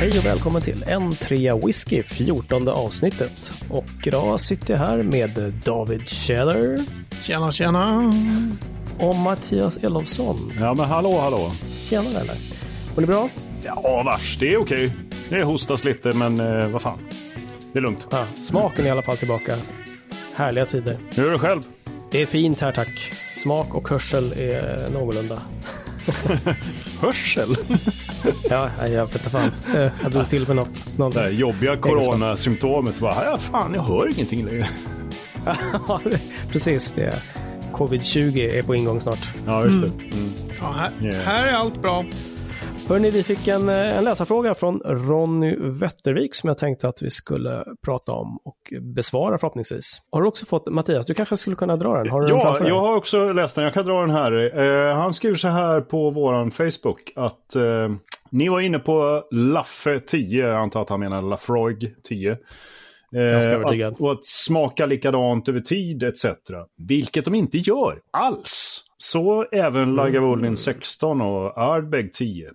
Hej och välkommen till en trea whisky, 14 avsnittet. Och idag sitter jag här med David Scheller Tjena, tjena. och Mattias Elofsson. Ja men hallå hallå. Tjena eller? Mår ni bra? Ja vars, det är okej. Det hostas lite men eh, vad fan. Det är lugnt. Ja, smaken är i alla fall tillbaka. Härliga tider. Hur är det själv? Det är fint här tack. Smak och hörsel är någorlunda. Hörsel? Ja, jag vet inte fan. Jag drog till med något. något. Det jobbiga coronasymptomet. Så bara, ja fan jag hör ingenting längre. Ja, Precis, det är covid-20 är på ingång snart. Ja just det. Mm. Ja, här, Yeah. här är allt bra. Hörni, vi fick en, eh, en läsarfråga från Ronny Wettervik som jag tänkte att vi skulle prata om och besvara förhoppningsvis. Har du också fått, Mattias, du kanske skulle kunna dra den? Har du den Ja, dig? jag har också läst den. Jag kan dra den här. Eh, han skriver så här på våran Facebook att eh, ni var inne på Laffe 10. Jag antar att han menar Lafroig 10. Ganska Eh, att, och att smaka likadant över tid etc. Vilket de inte gör alls. Så även Lagavulin 16 och Ardbeg 10.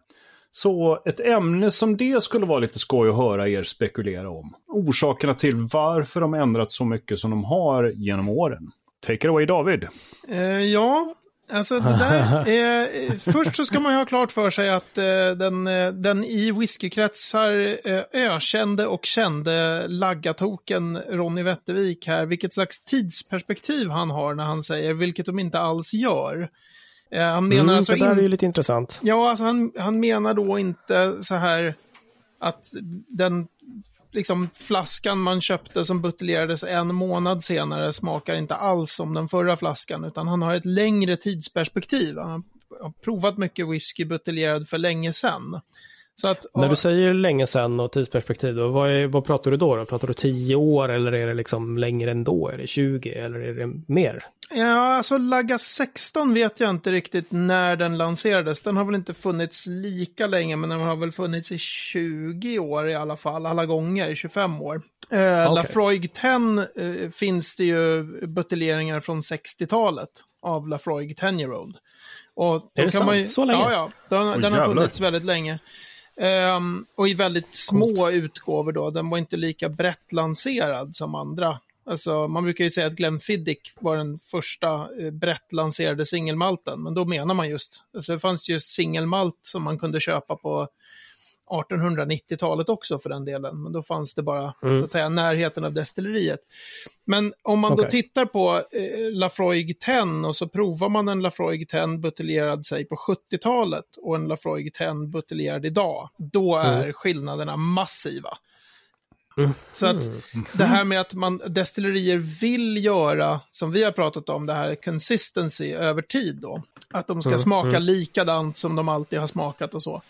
Så ett ämne som det skulle vara lite skoj att höra er spekulera om. Orsakerna till varför de ändrat så mycket som de har genom åren. Take it away David. Eh, ja, alltså det där är... eh, Först så ska man ju ha klart för sig att eh, den, eh, den i whiskykretsar eh, ökände och kände laggatoken Ronny Wettervik här, vilket slags tidsperspektiv han har när han säger, vilket de inte alls gör. Eh, han menar Mm, alltså det där in- är ju lite intressant. Ja, alltså han, han menar då inte så här att den liksom flaskan man köpte som buteljerades en månad senare smakar inte alls som den förra flaskan, utan han har ett längre tidsperspektiv. Han har provat mycket whisky buteljerad för länge sedan. Så att, När du säger länge sedan och tidsperspektiv, då, vad, är, vad pratar du då, då? Pratar du 10 år eller är det liksom längre ändå? Är det 20 eller är det mer? Ja, alltså Lagga 16 vet jag inte riktigt när den lanserades. Den har väl inte funnits lika länge, men den har väl funnits i 20 år i alla fall, alla gånger, 25 år. Eh, Okej. Lafroig 10 eh, finns det ju buteljeringar från 60-talet av Lafroig 10 year old. Och då Är det sant? man ju, Så länge? Ja, ja. Den, den har funnits väldigt länge. Ehm, och i väldigt små utgåvor då. Den var inte lika brett lanserad som andra. Alltså, man brukar ju säga att Glenfiddich var den första eh, brett lanserade singelmalten, men då menar man just, alltså det fanns just singelmalt som man kunde köpa på 1890-talet också för den delen, men då fanns det bara Mm. så att säga närheten av destilleriet. Men om man då Okej. tittar på eh, Lafroig 10 och så provar man en Lafroig 10 buteljerad sig på 70-talet och en Lafroig 10 buteljerad idag, då är Mm. skillnaderna massiva. Mm. Så att det här med att man destillerier vill göra, som vi har pratat om, det här consistency över tid då. Att de ska Mm, smaka mm. likadant som de alltid har smakat och så.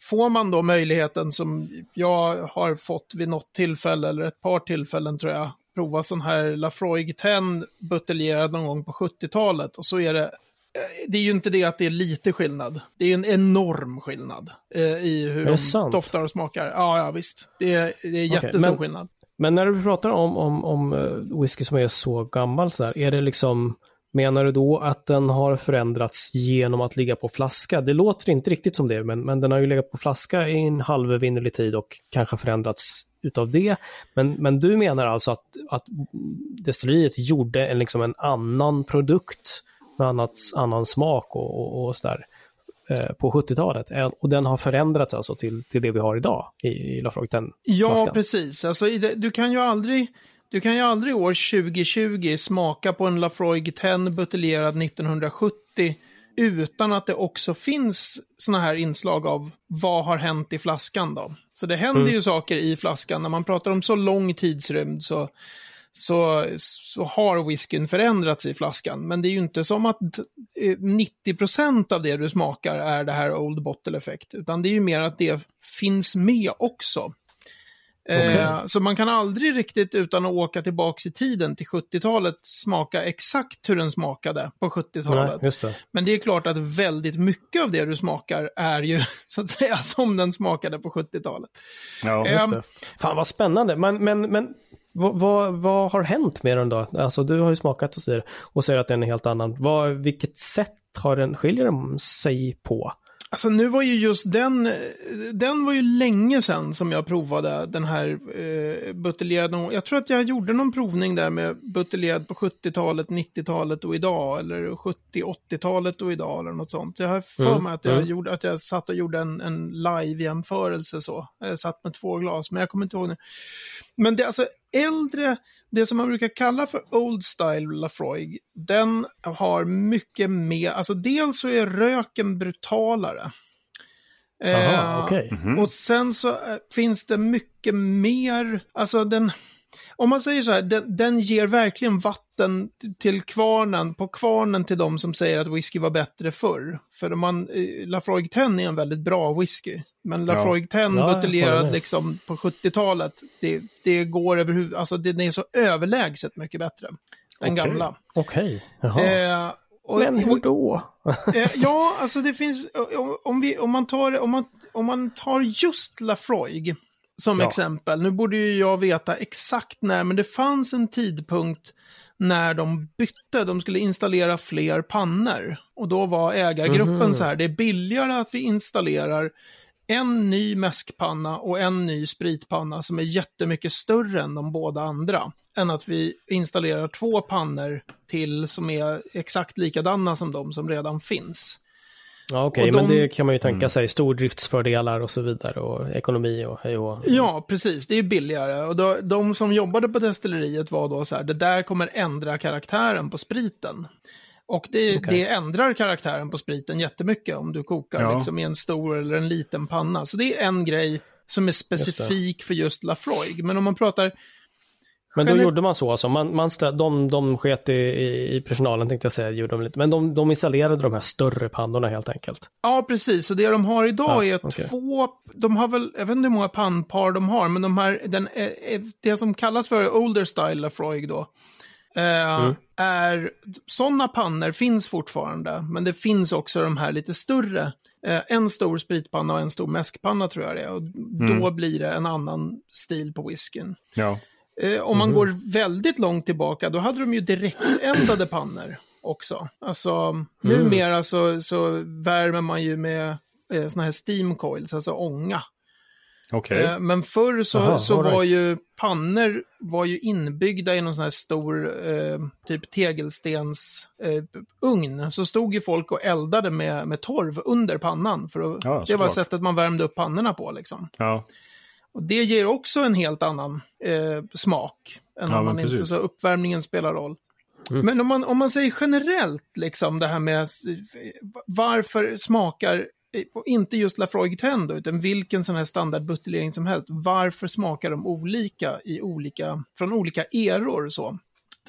Får man då möjligheten som jag har fått vid något tillfälle, eller ett par tillfällen tror jag, prova sån här Lafroig 10 buteljerad någon gång på 70-talet och så är det eh, det är ju inte det att det är lite skillnad. Det är en enorm skillnad eh, i hur de sant? doftar och smakar. Ja, ja visst. Det är, det är jättestor men- skillnad. Men när du pratar om, om, om eh, whisky som är så gammal så här, är det liksom, menar du då att den har förändrats genom att ligga på flaska? Det låter inte riktigt som det, men, men den har ju legat på flaska i en halvvinnerlig tid och kanske förändrats utav det. Men, men du menar alltså att, att destilleriet gjorde en, liksom en annan produkt med annat, annan smak och, och, och sådär eh, på 70-talet. Eh, Och den har förändrats alltså till, till det vi har idag i, i Lafroig 10 Ja, flaskan. precis. Alltså, det, du kan ju aldrig... Du kan ju aldrig år 2020 smaka på en Lafroig 10 buteljerad 1970 utan att det också finns såna här inslag av vad har hänt i flaskan då. Så det händer Mm. ju saker i flaskan. När man pratar om så lång tidsrymd så, så, så har whiskyn förändrats i flaskan. Men det är ju inte som att eh, 90% av det du smakar är det här Old Bottle Effect. Utan det är ju mer att det finns med också. Eh, så man kan aldrig riktigt utan att åka tillbaka i tiden till 70-talet smaka exakt hur den smakade på Nej, 70-talet. just det. Men det är klart att väldigt mycket av det du smakar är ju så att säga som den smakade på 70-talet. Ja. Just det. Fan vad spännande. Men, men, men vad, vad, vad har hänt med den då? Alltså du har ju smakat och säger, och säger att den är helt annan. Vad, vilket sätt har den, skiljer den sig på? Alltså nu var ju just den, den var ju länge sedan som jag provade den här eh, buteljerad. Jag tror att jag gjorde någon provning där med buteljerad på 70-talet, 90-talet och idag. Eller 70-80-talet och idag eller något sånt. Jag har för Mm, mig att jag, mm. gjorde, att jag satt och gjorde en, en live-jämförelse så. Jag satt med två glas, men jag kommer inte ihåg nu. Men det är alltså äldre, det som man brukar kalla för Old Style Lafroig, den har mycket mer, alltså dels så är röken brutalare. Jaha, Eh, okej. Mhm. Och sen så eh, finns det mycket mer, alltså den, om man säger så här, den, den ger verkligen vatten till kvarnen, på kvarnen till de som säger att whisky var bättre förr. För man, eh, Lafroig 10 är en väldigt bra whisky. Men Ja. Lafroig 10 Ja, buteljerad liksom på 70-talet, det, det går överhuvud, alltså den är så överlägset mycket bättre. Den Okej. gamla. Okej. Jaha. Eh, och, Men hur då? Eh, ja, alltså det finns, om, vi, om, man, tar, om, man, om man tar just Lafroig som Ja. exempel, nu borde ju jag veta exakt när, men det fanns en tidpunkt när de bytte, de skulle installera fler pannor. Och då var ägargruppen Mhm. så här, det är billigare att vi installerar en ny mäskpanna och en ny spritpanna som är jättemycket större än de båda andra. Än att vi installerar två pannor till som är exakt likadana som de som redan finns. Ja, Okej, men de- det kan man ju tänka sig. Stordriftsfördelar och så vidare och ekonomi och hej och... Ja, precis. Det är billigare. Och då, de som jobbade på destilleriet var då så här, det där kommer ändra karaktären på spriten. Och det, Okej. det ändrar karaktären på spriten jättemycket om du kokar Ja. liksom i en stor eller en liten panna. Så det är en grej som är specifik för just Lafroig. Men om man pratar Men då gjorde man så alltså. Man, man stä, de, de sket i, i, personalen tänkte jag säga. Gjorde de lite. Men de, de installerade de här större pannorna helt enkelt. Ja, precis. Så det de har idag Ja, är okej. två, de har väl, jag vet inte hur många pannpar de har, men de här, den, eh, eh, det som kallas för Older Style Lafroig då, eh, Mm. är, sådana pannor finns fortfarande, men det finns också de här lite större, eh, en stor spritpanna och en stor mäskpanna tror jag det är, och då blir det en annan stil på whiskyn. Ja. Eh, om man går väldigt långt tillbaka, då hade de ju direkteldade pannor också. Alltså, numera så, så värmer man ju med eh, såna här steam coils, alltså ånga. Okej. Eh, men förr så, Aha, så right. var ju pannor var ju inbyggda i någon sån här stor eh, typ tegelstens eh, ugn. Så stod ju folk och eldade med, med torv under pannan. För att, Ja, det var sättet man värmde upp pannorna på liksom. Ja. Och det ger också en helt annan eh, smak. Än Ja, man inte, så uppvärmningen spelar roll. Mm. Men om man, om man säger generellt, liksom det här med varför smakar, inte just Lafroig 10 då, utan vilken sån här standardbuteljering som helst, varför smakar de olika i olika, från olika eror så?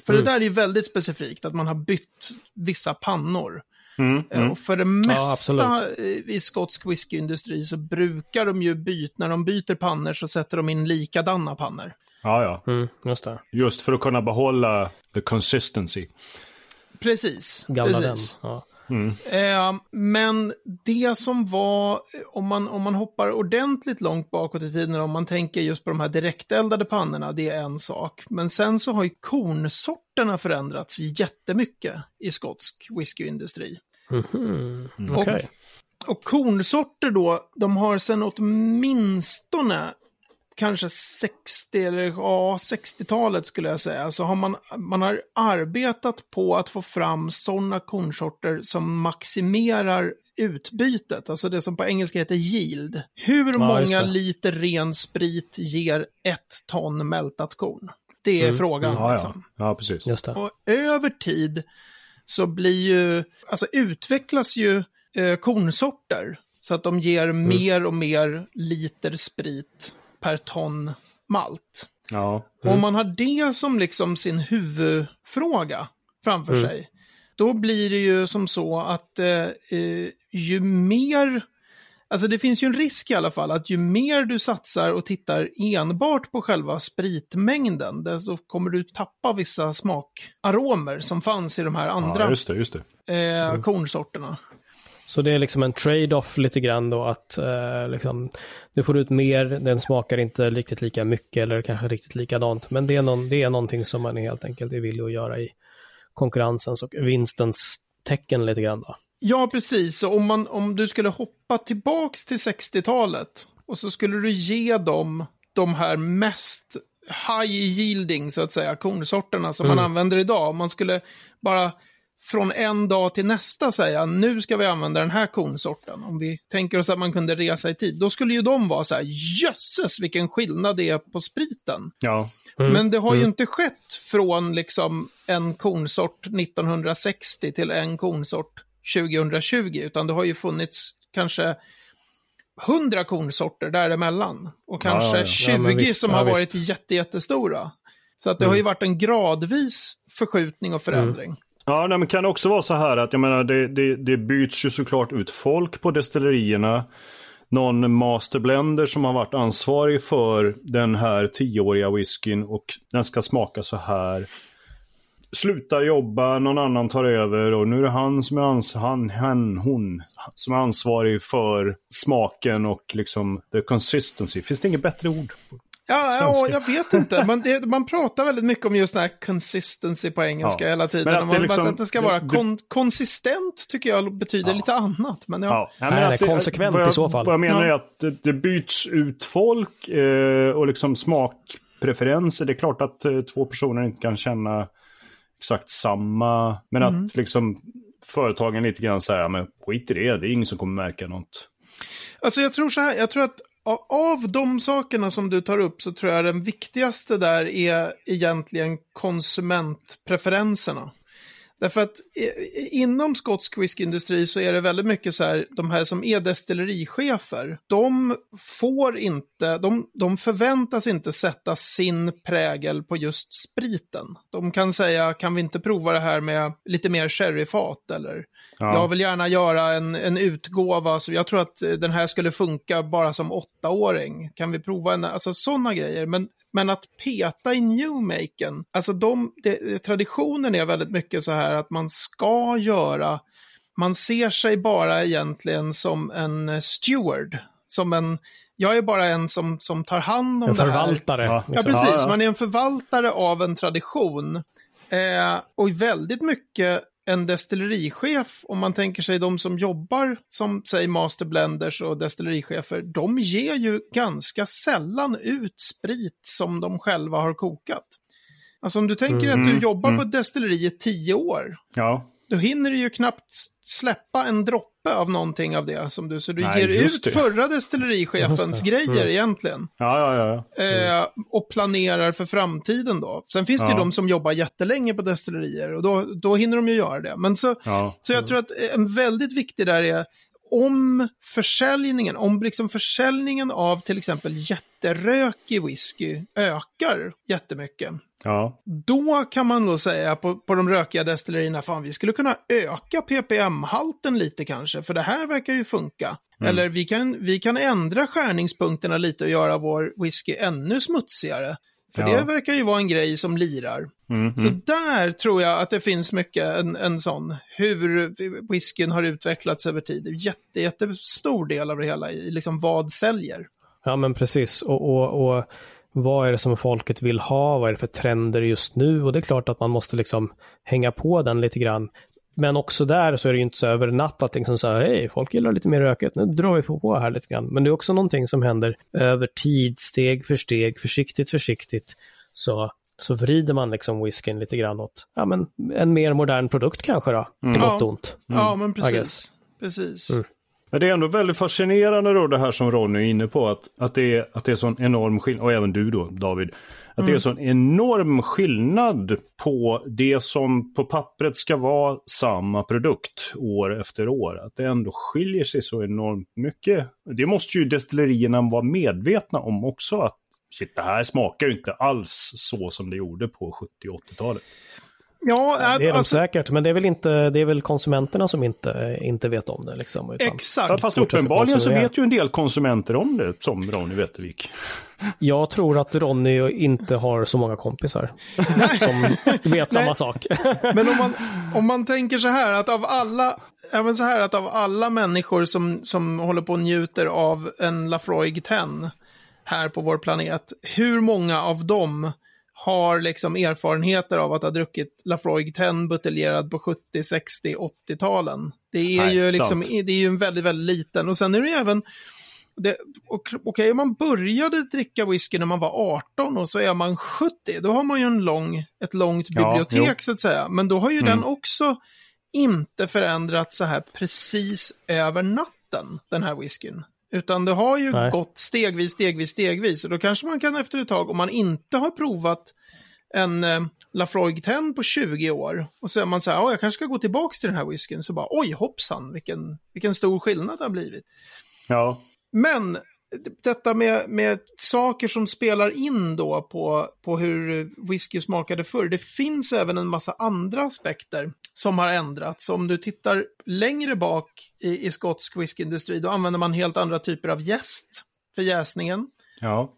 För Mm. det där är ju väldigt specifikt, att man har bytt vissa pannor. Mm, Eh, mm. Och för det Ja, mesta eh, i skotsk whiskyindustri så brukar de ju byta, när de byter pannor så sätter de in likadana pannor. ja, ja. Mm, just det. Just för att kunna behålla the consistency. Precis. Gamla precis. den. Ja. Eh, men det som var, om man, om man hoppar ordentligt långt bakåt i tiden, om man tänker just på de här direkteldade pannorna, det är en sak. Men sen så har ju kornsorterna förändrats jättemycket i skotsk whiskyindustri. Mhm, Och- Okej. Och kornsorter då, de har sedan åtminstone kanske 60 eller ja, 60-talet skulle jag säga, så har man, man har arbetat på att få fram sådana kornsorter som maximerar utbytet, alltså det som på engelska heter yield. Hur Ja, många liter ren sprit ger ett ton mältat korn? Det är Mm, frågan. Ja, Liksom. ja. ja precis. Just det. Och över tid så blir ju, alltså utvecklas ju eh, kornsorter så att de ger mer och mer liter sprit per ton malt. Ja. Och om man har det som liksom sin huvudfråga framför Mm. sig, då blir det ju som så att eh, eh, ju mer, alltså det finns ju en risk i alla fall att ju mer du satsar och tittar enbart på själva spritmängden, desto kommer du tappa vissa smakaromer som fanns i de här ja, andra just det, just det. eh, kornsorterna. Så det är liksom en trade-off lite grann då att eh, liksom, du får ut mer, den smakar inte riktigt lika mycket eller kanske riktigt likadant. Men det är, någon, det är någonting som man helt enkelt är villig att göra i konkurrensens och vinstens tecken lite grann då. Ja, precis. Och om, man, om du skulle hoppa tillbaks till 60-talet och så skulle du ge dem de här mest high yielding, så att säga, kornsorterna som Mm. man använder idag. Om man skulle bara från en dag till nästa säga, nu ska vi använda den här kornsorten. Om vi tänker oss att man kunde resa i tid, då skulle ju de vara så här, jösses vilken skillnad det är på spriten. Ja. Mm. Men det har ju Mm. inte skett från liksom en kornsort 1960 till en kornsort 2020, utan det har ju funnits kanske 100 kornsorter däremellan. Och kanske Ja, ja, ja. 20 Ja, men visst, som har visst. varit jätte, jättestora. Så att det Mm. har ju varit en gradvis förskjutning och förändring. Ja, nej, men kan det också vara så här att jag menar, det, det, det byts ju såklart ut folk på destillerierna. Någon masterblender som har varit ansvarig för den här tioåriga whiskyn och den ska smaka så här. Slutar jobba, någon annan tar över och nu är det han som är ans han, han, hon som är ansvarig för smaken och liksom the consistency. Finns det inget bättre ord? Ja, ja jag vet inte. Man, det, man pratar väldigt mycket om just den här consistency på engelska Ja. hela tiden. Men att Att, det man, liksom- att det ska vara kon, konsistent tycker jag betyder Ja. lite annat. Men ja. Ja, Nej, men nej, att det- konsekvent jag, i så fall. Vad jag menar Ja. är att det, det byts ut folk eh, och liksom smakpreferenser. Det är klart att eh, två personer inte kan känna exakt samma. Men Mm. att liksom företagen lite grann säger, men skit i det, det är ingen som kommer märka något. Alltså jag tror så här, jag tror att av, av de sakerna som du tar upp så tror jag den viktigaste där är egentligen konsumentpreferenserna. Därför att inom skotsk whiskyindustri så är det väldigt mycket så här, de här som är destillerichefer, de får inte, de, de förväntas inte sätta sin prägel på just spriten. De kan säga, kan vi inte prova det här med lite mer sherryfat eller Ja. jag vill gärna göra en, en utgåva, så jag tror att den här skulle funka bara som åttaåring. Kan vi prova en, alltså sådana grejer. Men, men att peta i newmaken, alltså de, det, traditionen är väldigt mycket så här att man ska göra, man ser sig bara egentligen som en steward, som en, jag är bara en som, som tar hand om En det här. förvaltare. Ja. Liksom. precis. Ja. Man är en förvaltare av en tradition. Eh, och väldigt mycket en destillerichef, om man tänker sig de som jobbar som, säg, masterblenders och destillerichefer, de ger ju ganska sällan ut sprit som de själva har kokat. Alltså om du tänker att du Mm, jobbar mm. på ett destilleri i tio år, Ja, då hinner du ju knappt släppa en droppe av någonting av det. Som du, så du Nej, ger ut det. förra destillerichefens grejer Mm. egentligen. ja, ja. ja. Eh, och planerar för framtiden då. Sen finns det ju de som jobbar jättelänge på destillerier och då, då hinner de ju göra det. Men så, ja. så jag tror att en väldigt viktig där är om försäljningen, om liksom försäljningen av till exempel jätterökig whisky ökar jättemycket. ja. Då kan man då säga på, på de rökiga destillerierna, fan vi skulle kunna öka ppm-halten lite kanske, för det här verkar ju funka. Mm. Eller vi kan, vi kan ändra skärningspunkterna lite och göra vår whisky ännu smutsigare. För Ja. det verkar ju vara en grej som lirar. Mm, Så där tror jag att det finns mycket en, en sån, hur whiskyn har utvecklats över tid. Det är jätte, jättestor del av det hela i liksom vad säljer. Ja, men precis. Och, och, och vad är det som folket vill ha? Vad är det för trender just nu? Och det är klart att man måste liksom hänga på den lite grann. Men också där så är det ju inte så över en natt att liksom så här, hej, folk gillar lite mer rökigt, nu drar vi på här lite grann. Men det är också någonting som händer över tid, steg för steg, försiktigt, försiktigt. Så, så vrider man liksom whiskyn lite grann åt, ja men en mer modern produkt kanske då, Mm. på gott och ont. Ja, men precis. Precis. Mm. Men det är ändå väldigt fascinerande då det här som Ronny är inne på. Att, att, det, är, att det är sån enorm skillnad, och även du då David. Att det är sån enorm skillnad på det som på pappret ska vara samma produkt år efter år. Att det ändå skiljer sig så enormt mycket. Det måste ju destillerierna vara medvetna om också. Att shit, det här smakar ju inte alls så som det gjorde på 70 och 80-talet. Ja, Det är de alltså, säkert, men det är väl inte, det är väl konsumenterna som inte, inte vet om det liksom. Utan, exakt. Fast uppenbarligen så vet ju en del konsumenter om det, som Ronny Wettervik. Jag tror att Ronny inte har så många kompisar som vet samma sak. Men om man, om man tänker så här att av alla, även så här att av alla människor som, som håller på och njuter av en Lafroig 10 här på vår planet, hur många av dem har liksom erfarenheter av att ha druckit Lafroig 10 buteljerad på 70, 60, 80-talen? Det är Nej, ju liksom, sant. det är ju en väldigt, väldigt liten. Och sen är det ju även, det- okej om man började dricka whisky när man var 18 och så är man 70, då har man ju en lång, ett långt Ja, bibliotek jo. så att säga. Men då har ju Mm. den också inte förändrats så här precis över natten, den här whiskyn. Utan det har ju Nej. gått stegvis, stegvis, stegvis. Och då kanske man kan efter ett tag, om man inte har provat en eh, Lafroig 10 på 20 år och så är man så här, "Ja, jag kanske ska gå tillbaka till den här whiskyn. Så bara, oj hoppsan, vilken, vilken stor skillnad det har blivit. Ja, Men detta med, med saker som spelar in då på, på hur whisky smakade förr. Det finns även en massa andra aspekter som har ändrats. Om du tittar längre bak i, i skotsk whiskyindustri, då använder man helt andra typer av jäst för jäsningen. ja,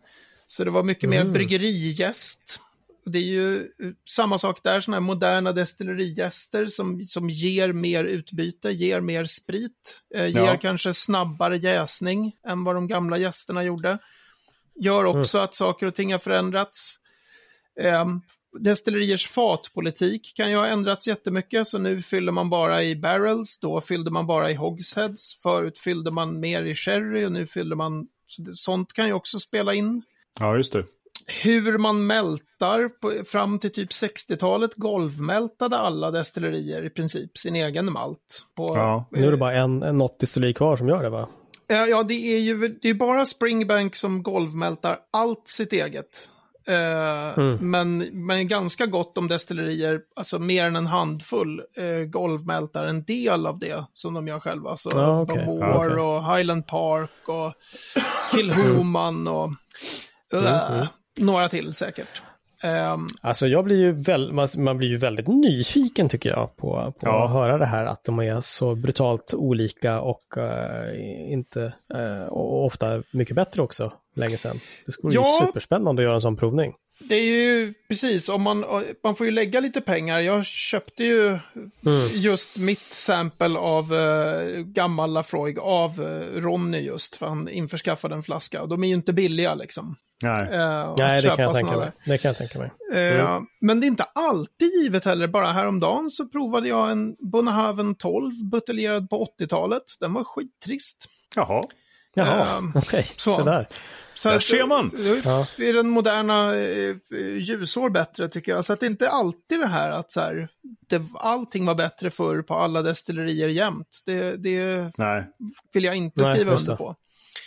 Så det var mycket mer Mm. bryggerijäst. Det är ju eh, samma sak där, sådana här moderna destillerijäster som, som ger mer utbyte, ger mer sprit, eh, ger Ja. kanske snabbare jäsning än vad de gamla jästerna gjorde. Gör också att saker och ting har förändrats. Eh, destilleriers fatpolitik kan ju ha ändrats jättemycket, så nu fyller man bara i barrels, då fyllde man bara i hogsheads, förut fyllde man mer i sherry och nu fyller man, sånt kan ju också spela in ja, just det. Hur man mältar på, fram till typ 60-talet golvmältade alla destillerier i princip sin egen malt. På, Ja. Nu är det bara en, en något destilleri kvar som gör det va? Ja, ja, det är ju det är bara Springbank som golvmältar allt sitt eget. Eh, Mm. men, men ganska gott om destillerier, alltså mer än en handfull, eh, golvmältar en del av det som de gör själva. Så Ja, okej. Bavor Ja, okej. och Highland Park och Kilhoman och eh, mm. Några till säkert. Ehm, Alltså jag blir ju väl, man, man blir ju väldigt nyfiken tycker jag på, på Ja. att höra det här att de är så brutalt olika och eh, inte, och ofta mycket bättre också länge sedan. Det skulle Ja. ju superspännande att göra en sån provning. Det är ju precis, om man, man får ju lägga lite pengar. Jag köpte ju just mitt sample av uh, gammal Lafroig av uh, Ronny just, för han införskaffade en flaska. Och de är ju inte billiga liksom. Nej. att Nej, det kan jag tänka mig. Det kan jag tänka mig. där. Eh, Men det är inte alltid givet heller. Bara häromdagen så provade jag en Bonnehaven 12 buteljerad på 80-talet. Den var skittrist. Jaha. Jaha, Ehm, okej, så. sådär. Så Där ser man. eh, Är den moderna eh, ljusår bättre tycker jag. Så att det inte alltid det här att så här, det, allting var bättre förr på alla destillerier jämt. Det, det Nej. vill jag inte Nej, skriva under på.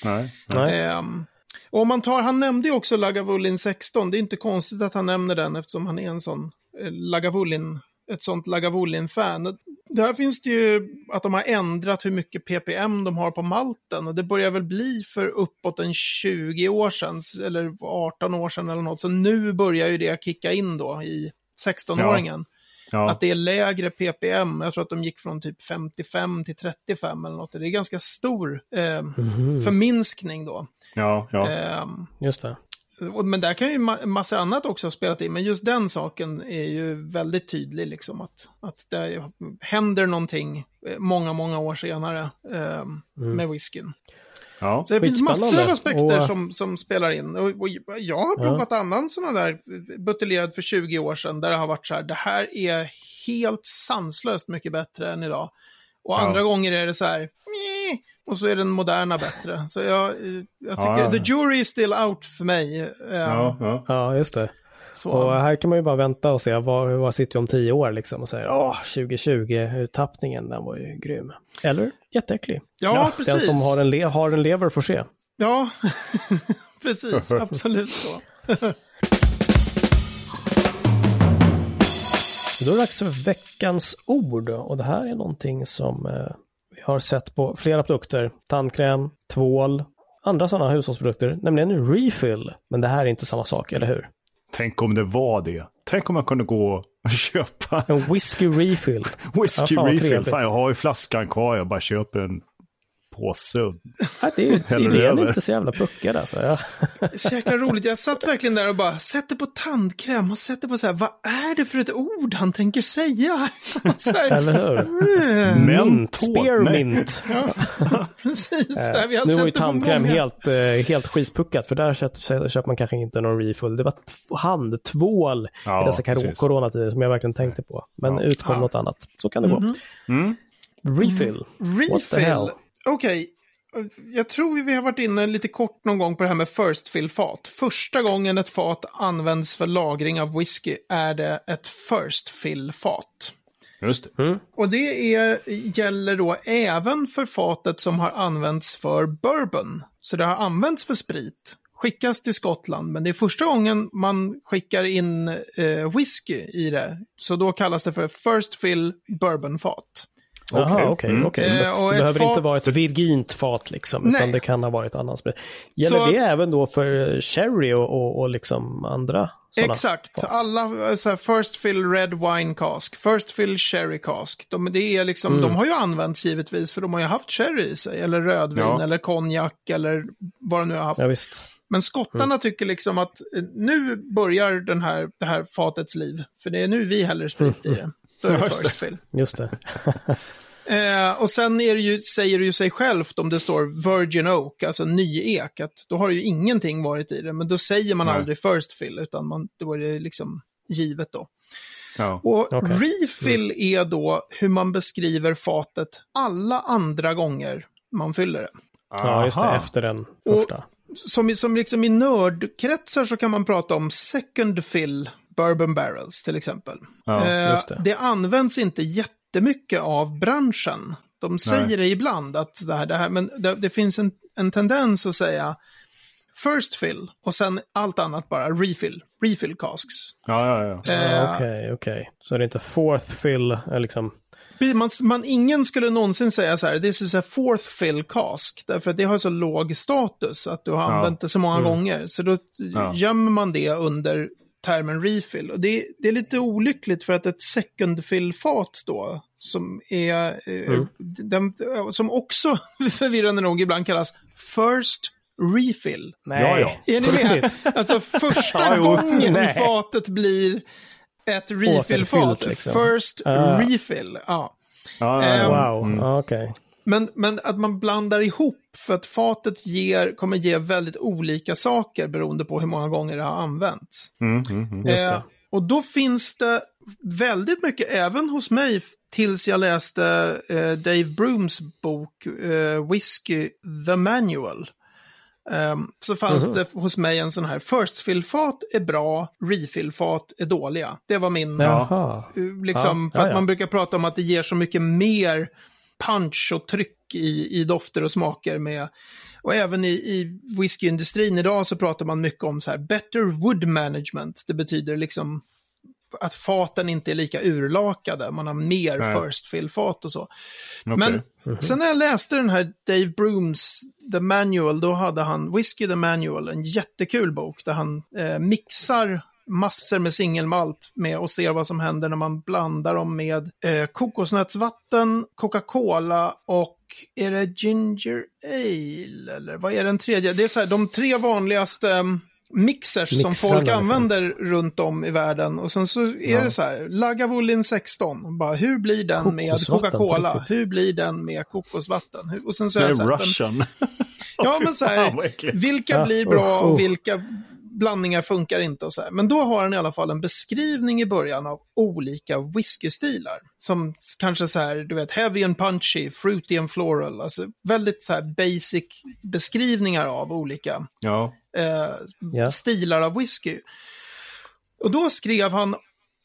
Nej. Nej. Ehm, och om man tar, han nämnde ju också Lagavulin 16. Det är inte konstigt att han nämner den eftersom han är en sån eh, Lagavulin, ett sånt Lagavulin-fan. Där finns det ju att de har ändrat hur mycket ppm de har på malten. Och det börjar väl bli för uppåt en 20 år sedan, eller 18 år sedan eller något. Så nu börjar ju det kicka in då i 16-åringen. Ja. Att det är lägre ppm. Jag tror att de gick från typ 55 till 35 eller något. Det är ganska stor eh, Mhm. förminskning då. ja, ja. Ehm, Just det. Men där kan ju ma- massa annat också ha spelat in. Men just den saken är ju väldigt tydlig liksom. Att, att det händer någonting eh, många, många år senare ehm, med whiskyn. ja. Så det finns massor av aspekter Och- som, som spelar in. Och, och jag har provat annan sån där buteljerad för 20 år sedan. Där det har varit så här, det här är helt sanslöst mycket bättre än idag. Och Ja. andra gånger är det så här, "Meh", och så är den moderna bättre. Så jag, eh, jag tycker, Ja, ja. the jury is still out för mig. Ehm, ja, ja. Ja, just det. Så. Och här kan man ju bara vänta och se var, var sitter vi om tio år liksom och säger åh, 2020-uttappningen, den var ju grym. Eller jätteäcklig. Ja, precis. Den som har en, le- har en lever får se. Ja, precis. Absolut så. Då är det dags för veckans ord och det här är någonting som eh, har sett på flera produkter. Tandkräm, tvål, andra sådana hushållsprodukter, nämligen refill. Men det här är inte samma sak, eller hur? Tänk om det var det. Tänk om man kunde gå och köpa En whisky refill. whisky Ja, fan refill. Fan, jag har ju flaskan kvar. Jag bara köper en påse. Ja, det är, Häller idén över. är inte så jävla puckad alltså. Ja. Så jäkla roligt. Jag satt verkligen där och bara, sätter på tandkräm och sätter på så här, vad är det för ett ord han tänker säga? Så här, Eller hur? mm, Men Mint, spearmint. precis. Där vi har nu sett var ju det tandkräm helt, eh, helt skitpuckat för där köper, man kanske inte någon refill. Det var handtvål Ja, i dessa coronatider som jag verkligen tänkte på. Men Ja. utkom Ja. något annat. Så kan det gå. Mm. Refill. What the hell? Refill. Okej. Jag tror vi har varit inne lite kort någon gång på det här med first fill-fat. Första gången ett fat används för lagring av whisky är det ett first fill-fat. Just det. Och det är, gäller då även för fatet som har använts för bourbon. Så det har använts för sprit, skickas till Skottland, men det är första gången man skickar in eh, whisky i det. Så då kallas det för first fill bourbon-fat. Jaha, Okej. okej, Mm. Så Eh, och det behöver fat- inte vara ett virgint fat liksom, utan Nej. det kan ha varit annan sprit. Gäller Så- det även då för sherry och, och, och liksom andra sådana Exakt, fat? alla eh, så här, first fill red wine cask, first fill sherry cask. De, det är liksom, Mm. de har ju använts givetvis för de har ju haft sherry i sig, eller rödvin, Ja. eller konjak, eller vad de nu har haft. Ja, visst. Men skottarna Mm. tycker liksom att eh, nu börjar den här, det här fatets liv, för det är nu vi häller sprit i det. Då är det first fill. Just det. Eh, och sen är det ju, säger det ju sig självt om det står Virgin Oak, alltså nyek, att då har det ju ingenting varit i det, men då säger man Nej. aldrig first fill, utan man, då är det liksom givet då. Ja. Och Okej. refill är då hur man beskriver fatet alla andra gånger man fyller det. Ja, just det. Efter den Och- första. Som, i- som liksom i nördkretsar så kan man prata om second fill bourbon barrels till exempel. Ja, Eh, just det. det används inte jättemycket av branschen. De säger det ibland, att det här, det här men det, det finns en, en tendens att säga first fill och sen allt annat bara refill, refill casks. Ja, ja, ja. Eh, Ja, Okej, okej. Så det är inte fourth fill, eh, liksom. Man, man, ingen skulle någonsin säga så här, this is a fourth fill cask, därför att det har så låg status att du har Ja. använt det så många gånger. Så då Ja. gömmer man det under termen refill. Och det, det är lite olyckligt för att ett second fill-fat då, som är, eh, Mm. den, som också förvirrande nog ibland kallas first refill. Nej. Ja, ja. Är ni med? Alltså första gången Nej. fatet blir ett refill-fat. Liksom. First Ah. refill. Ja. Eh, ja. Wow, Mm. ja, okej. Men, men att man blandar ihop för att fatet ger, kommer ge väldigt olika saker beroende på hur många gånger det har använts. Mm, mm, mm. Eh, och då finns det väldigt mycket, även hos mig, tills jag läste eh, Dave Brooms bok eh, Whiskey The Manual. Ehm, så fanns Mhm. det hos mig en sån här, first fill-fat är bra, refill-fat är dåliga. Det var min, Jaha. eh, liksom, Ja, för att ja, ja. man brukar prata om att det ger så mycket mer punch och tryck i, i dofter och smaker med och även i, i whiskyindustrin idag så pratar man mycket om så här better wood management. Det betyder liksom att faten inte är lika urlakade. Man har mer Nej. first fill-fat och så. Okej. Men sen när jag läste den här Dave Brooms The Manual, då hade han Whiskey The Manual, en jättekul bok där han eh, mixar massor med singelmalt med och ser vad som händer när man blandar dem med eh, kokosnötsvatten, Coca-Cola och är det ginger ale eller vad är den tredje? Det är så här, de tre vanligaste mm, mixers som Mixrarna, folk liksom. använder runt om i världen. Och sen så är Ja. det så här, Lagavulin 16, bara hur blir den med Coca-Cola? Hur blir den med kokosvatten? Hur- Och sen så Det är är jag så här, Russian. Ja, Fy men så här, vilka Ja, blir bra och usch. vilka blandningar funkar inte och så här. Men då har han i alla fall en beskrivning i början av olika whiskystilar. Som kanske så här, du vet, heavy and punchy, fruity and floral. Alltså väldigt så här basic beskrivningar av olika Ja. eh, Ja. stilar av whisky. Och då skrev han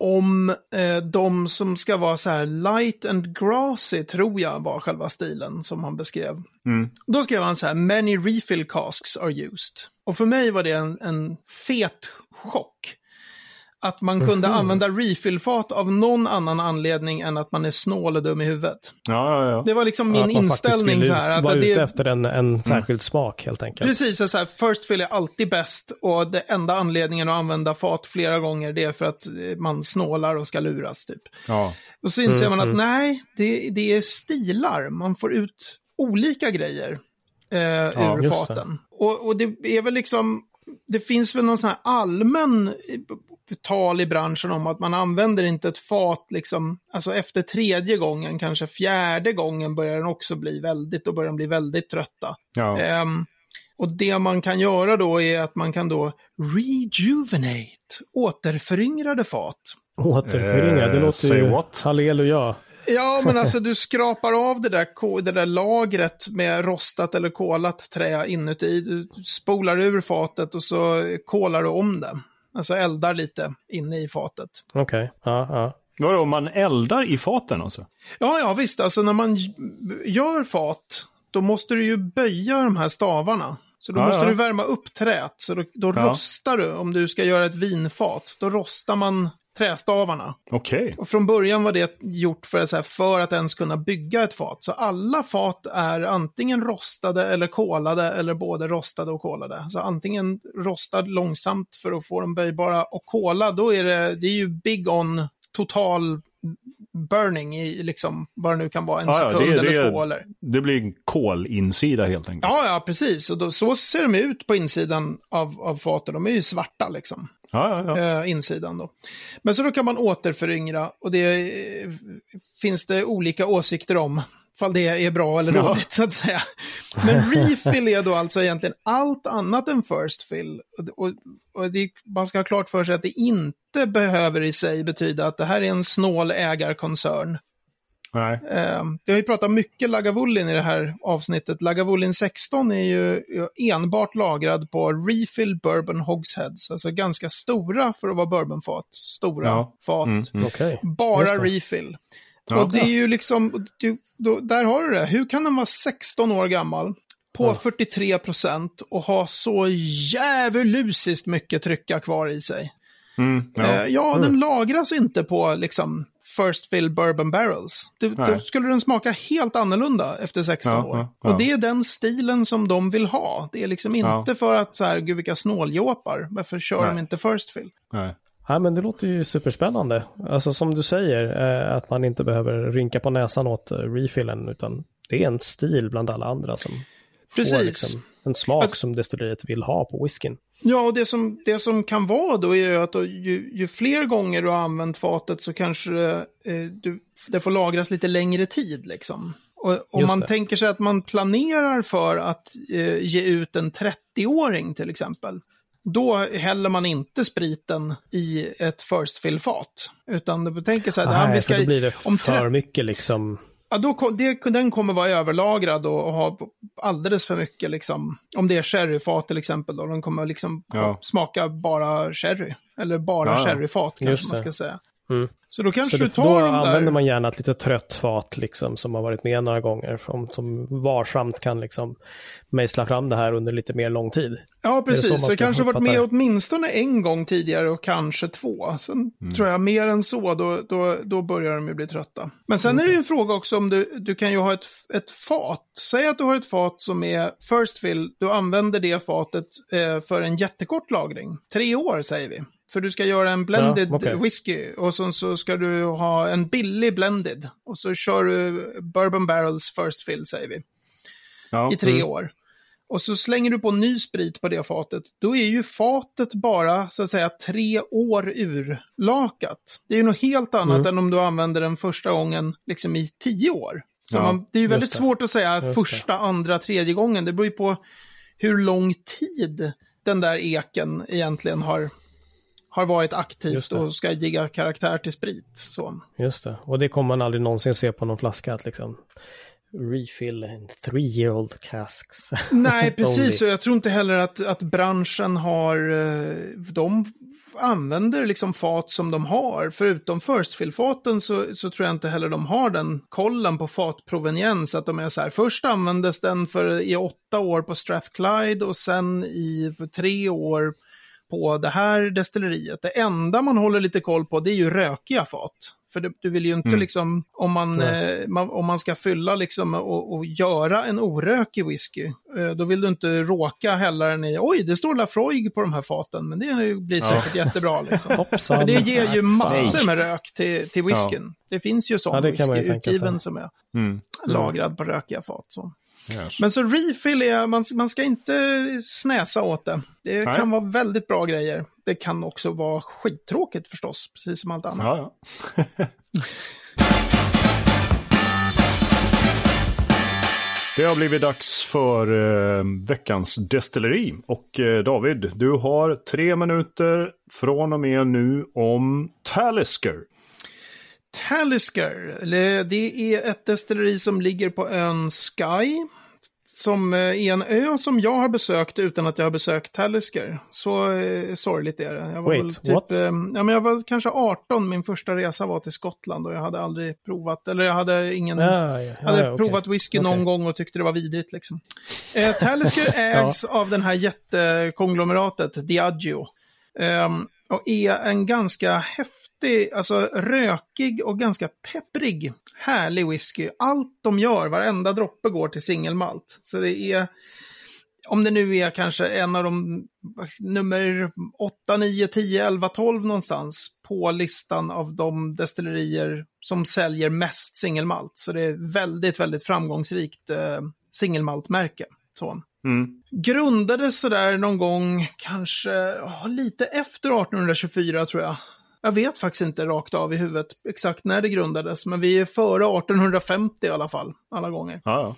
om eh, de som ska vara så här light and grassy, tror jag var själva stilen som han beskrev. Mm. Då skrev han så här, many refill casks are used. Och för mig var det en, en fet chock. Att man kunde Mhm. använda refillfat av någon annan anledning än att man är snål och dum i huvudet. Ja, ja, ja. Det var liksom min inställning så här. Att vara det, ute efter en, en särskild smak helt enkelt. Precis, så här, first fill är alltid bäst och det enda anledningen att använda fat flera gånger det är för att eh, man snålar och ska luras typ. ja. Och så inser Mm, man att mm. nej, det, det är stilar, man får ut olika grejer eh, Ja, ur just det. faten. Och, och det är väl liksom, det finns väl någon sån här allmän tal i branschen om att man använder inte ett fat liksom, alltså efter tredje gången, kanske fjärde gången börjar den också bli väldigt, då börjar de bli väldigt trötta. ja. Ehm, och det man kan göra då är att man kan då rejuvenate, återföryngrade fat. Återföringa, det Eh, låter say ju what? halleluja. Ja, men alltså du skrapar av det där, det där lagret med rostat eller kolat trä inuti. Du spolar ur fatet och så kolar du om det. Alltså eldar lite inne i fatet. Okej, okay. ja, ja. Vadå, man eldar i faten alltså? Ja, ja visst. Alltså när man gör fat, då måste du ju böja de här stavarna. Så då ja, måste ja. du värma upp träet. Så då, då ja. rostar du, om du ska göra ett vinfat, då rostar man trästavarna. Okej. Okay. Och från början var det gjort för, så här, för att ens kunna bygga ett fat. Så alla fat är antingen rostade eller kolade eller både rostade och kolade. Så antingen rostad långsamt för att få dem böjbara och kola, då är det, det är ju big on total burning i liksom vad det nu kan vara, en ja, sekund det, eller det, två eller. Det blir en kolinsida helt enkelt. Ja, ja, precis. Och då, så ser de ut på insidan av, av faten. De är ju svarta liksom. Ja, ja, ja. Äh, insidan då. Men så då kan man återföryngra och det eh, finns det olika åsikter om fall det är bra eller ja. dåligt så att säga. Men refill är då alltså egentligen allt annat än first fill. Och, och, det, man ska ha klart för sig att det inte behöver i sig betyda att det här är en snål ägarkoncern. Nej. Eh, vi har ju pratat mycket Lagavulin i det här avsnittet. Lagavulin 16 är ju enbart lagrad på refill bourbon hogsheads, alltså ganska stora för att vara bourbonfat. Stora ja. fat. Mm, mm. Okay. Bara refill. Ja, och det är ju liksom, du, då, där har du det. Hur kan den vara 16 år gammal på ja. 43 procent och ha så djävulusiskt mycket trycka kvar i sig? Mm, ja, eh, ja mm. den lagras inte på liksom First Fill Bourbon Barrels. Du, då skulle den smaka helt annorlunda efter 16 ja, år. Ja. Och det är den stilen som de vill ha. Det är liksom inte för att så här, gud vilka snåljåpar, varför kör Nej. de inte First Fill? Nej. Ja, men det låter ju superspännande. Alltså som du säger, eh, att man inte behöver rynka på näsan åt eh, refillen, utan det är en stil bland alla andra som Precis. får liksom en smak alltså, som destilleriet vill ha på whiskyn. Ja, och det som, det som kan vara då är ju att då, ju, ju, fler gånger du har använt fatet så kanske eh, du, det får lagras lite längre tid liksom. Och om man tänker sig att man planerar för att eh, ge ut en 30-åring till exempel, då häller man inte spriten i ett first fill-fat. Utan du tänker så här, Nej, här, vi ska, då blir det för mycket liksom. Ja, då, det, den kommer vara överlagrad och, och, ha alldeles för mycket, liksom, om det är sherryfat till exempel, då, den kommer liksom ja. smaka bara sherry. Eller bara ja, sherryfat kanske man ska säga. Mm. Så då kanske så du tar då de där... använder man gärna ett lite trött fat liksom som har varit med några gånger. Som, som varsamt kan liksom mejsla fram det här under lite mer lång tid. Ja, precis. Så, så kanske varit med åtminstone en gång tidigare och kanske två. Sen mm. tror jag mer än så, då, då, då börjar de ju bli trötta. Men sen mm. är det ju en fråga också om du, du kan ju ha ett, ett fat. Säg att du har ett fat som är first fill, du använder det fatet eh, för en jättekort lagring. Tre år säger vi. För du ska göra en blended ja, okay. whisky och så, så ska du ha en billig blended. Och så kör du bourbon barrels first fill säger vi. Ja, I tre mm. år. Och så slänger du på ny sprit på det fatet. Då är ju fatet bara så att säga tre år urlakat. Det är ju något helt annat mm. än om du använder den första gången liksom i tio år. Så ja, man, det är ju väldigt svårt att säga just första, det. andra, tredje gången. Det beror ju på hur lång tid den där eken egentligen har har varit aktivt och ska ge karaktär till sprit. Så. Just det, och det kommer man aldrig någonsin se på någon flaska att liksom refill in three year old casks. Nej, precis, och jag tror inte heller att, att branschen har, eh, de använder liksom fat som de har. Förutom first fill-faten så, så tror jag inte heller de har den kollen på fatproveniens. Att de är så här, först användes den för i åtta år på Strathclyde och sen i tre år på det här destilleriet. Det enda man håller lite koll på det är ju rökiga fat. För det, du vill ju inte mm. liksom, om man, eh, man, om man ska fylla liksom och, och göra en orökig whisky, eh, då vill du inte råka hälla den i, oj det står Lafroig på de här faten, men det blir säkert ja. jättebra liksom. För det ger ju massor med rök till, till whiskyn. Ja. Det finns ju sån ja, whisky utgiven som är mm. lagrad på rökiga fat. Så. Yes. Men så refill är, man, man ska inte snäsa åt det. Det Nej. kan vara väldigt bra grejer. Det kan också vara skittråkigt förstås, precis som allt annat. Ja, ja. Det har blivit dags för eh, veckans destilleri. Och eh, David, du har tre minuter från och med nu om Talisker. Talisker, det är ett destilleri som ligger på ön Sky. Som eh, är en ö som jag har besökt utan att jag har besökt Talisker. Så eh, sorgligt är det. Jag var Wait, typ, what? eh, ja, men jag var kanske 18, min första resa var till Skottland och jag hade aldrig provat, eller jag hade ingen... Ja, ja, Jag hade ja, okej. provat whisky någon Okej. gång och tyckte det var vidrigt. Liksom. Eh, Talisker ägs av den här jättekonglomeratet Diageo. Ehm, och är en ganska häftig, alltså rökig och ganska pepprig, härlig whisky. Allt de gör, varenda droppe går till singelmalt. Så det är, om det nu är kanske en av de nummer 8, 9, 10, 11, 12 någonstans på listan av de destillerier som säljer mest singelmalt. Så det är väldigt, väldigt framgångsrikt eh, singelmaltmärke. Så Mm. grundades sådär någon gång, kanske ja, lite efter 1824 tror jag. Jag vet faktiskt inte rakt av i huvudet exakt när det grundades, men vi är före 1850 i alla fall, alla gånger. Ja,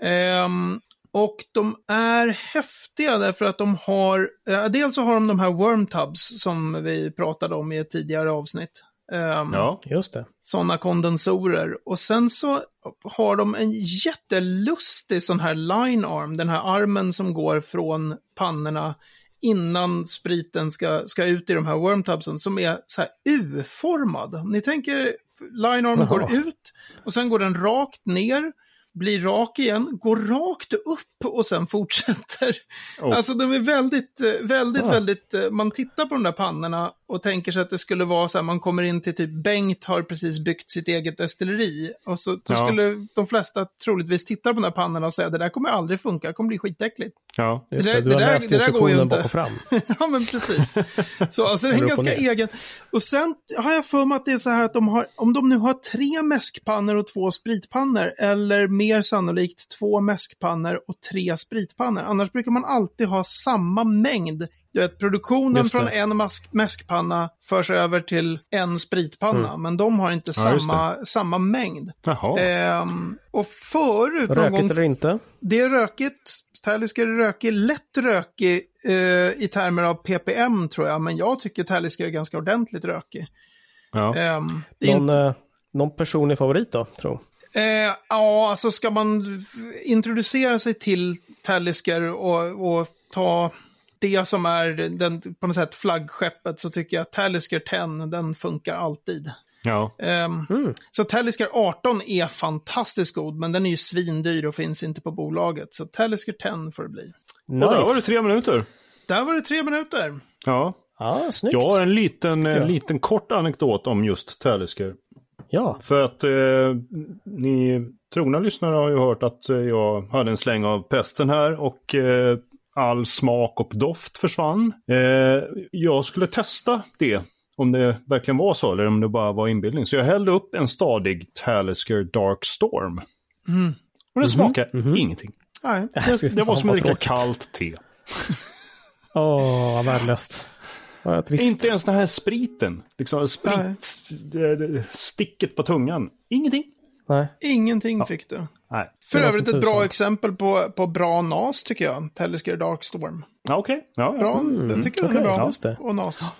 ja. Ehm, och de är häftiga därför att de har, eh, dels så har de de här worm tubs som vi pratade om i ett tidigare avsnitt. Ehm, ja. Just det. sådana kondensorer. Och sen så har de en jättelustig sån här line arm, den här armen som går från pannorna innan spriten ska, ska ut i de här wormtubsen, som är så här U-formad. Ni tänker, line arm går ut och sen går den rakt ner, blir rak igen, går rakt upp och sen fortsätter. Oh. Alltså de är väldigt, eh, väldigt, Ah. väldigt, eh, man tittar på de där pannorna och tänker sig att det skulle vara så här, man kommer in till typ Bengt har precis byggt sitt eget destilleri. Och så, Ja. skulle de flesta troligtvis titta på de där pannorna och säga det där kommer aldrig funka, det kommer bli skitäckligt. ja. Just Det du har det där- läst det där går ju instruktionen inte. bak och fram. ja, men precis. Så alltså, det är en ganska ner. egen. Och sen har jag för mig att det är så här att de har, om de nu har tre mäskpannor och två spritpannor, eller mer sannolikt två mäskpannor och tre spritpannor. Annars brukar man alltid ha samma mängd. Du vet, produktionen från en mask, mäskpanna förs över till en spritpanna, Mm. men de har inte Ja, samma, samma mängd. Jaha. Ehm, och förut, någon Rökigt gång eller inte? det är rökigt. Talisker är rökig, lätt rökig eh, i termer av ppm tror jag, men jag tycker Talisker är ganska ordentligt rökig. ja. Ehm, det är Någon, inte, eh, någon personlig favorit då, tro? eh, ja, alltså ska man introducera sig till Talisker och, och ta det som är den, på något sätt flaggskeppet så tycker jag att Talisker 10, den funkar alltid. ja. Ehm, Mm. Så Talisker 18 är fantastiskt god, men den är ju svindyr och finns inte på bolaget. Så Talisker 10 får det bli. Nice. Och där var det tre minuter. Där var det tre minuter. Ja. Ja, snyggt. Jag har en liten, en liten kort anekdot om just Talisker. Ja, För att eh, ni trogna lyssnare har ju hört att eh, jag hade en släng av pesten här och eh, all smak och doft försvann. Eh, jag skulle testa det, om det verkligen var så eller om det bara var inbildning. Så jag hällde upp en stadig Talisker Dark Storm. Mm. Och den smakade mhm. ingenting. Nej. Fy Det var som att dricka kallt te. Åh, vad värdelöst. Inte ens den här spriten. Liksom sprit, det, det, sticket på tungan. Ingenting. Nej. Ingenting fick du. Nej. För övrigt ett bra exempel på, på bra nas tycker jag. Talisker Dark Storm. Ja, Okej, ja, ja. Bra, jag tycker den är okej, bra. det. Och nas.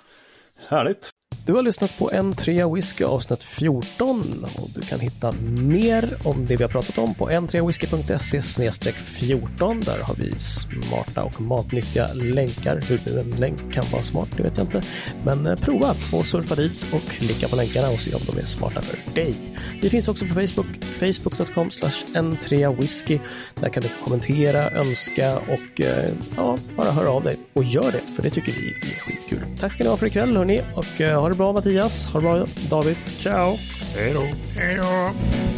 Härligt. Du har lyssnat på en trea whisky avsnitt 14 och du kan hitta mer om det vi har pratat om på n3whisky.se 14. Där har vi smarta och matnyttiga länkar. Hur en länk kan vara smart, det vet jag inte. Men eh, prova och surfa dit och klicka på länkarna och se om de är smarta för dig. Vi finns också på Facebook, facebook.com n3whisky. Där kan du kommentera, önska och eh, ja, bara höra av dig. Och gör det, för det tycker vi är skitkul. Tack ska ni ha för ikväll hörni och eh, ha det bra Mattias. Ha det bra David. Ciao! Hej då. Hej då.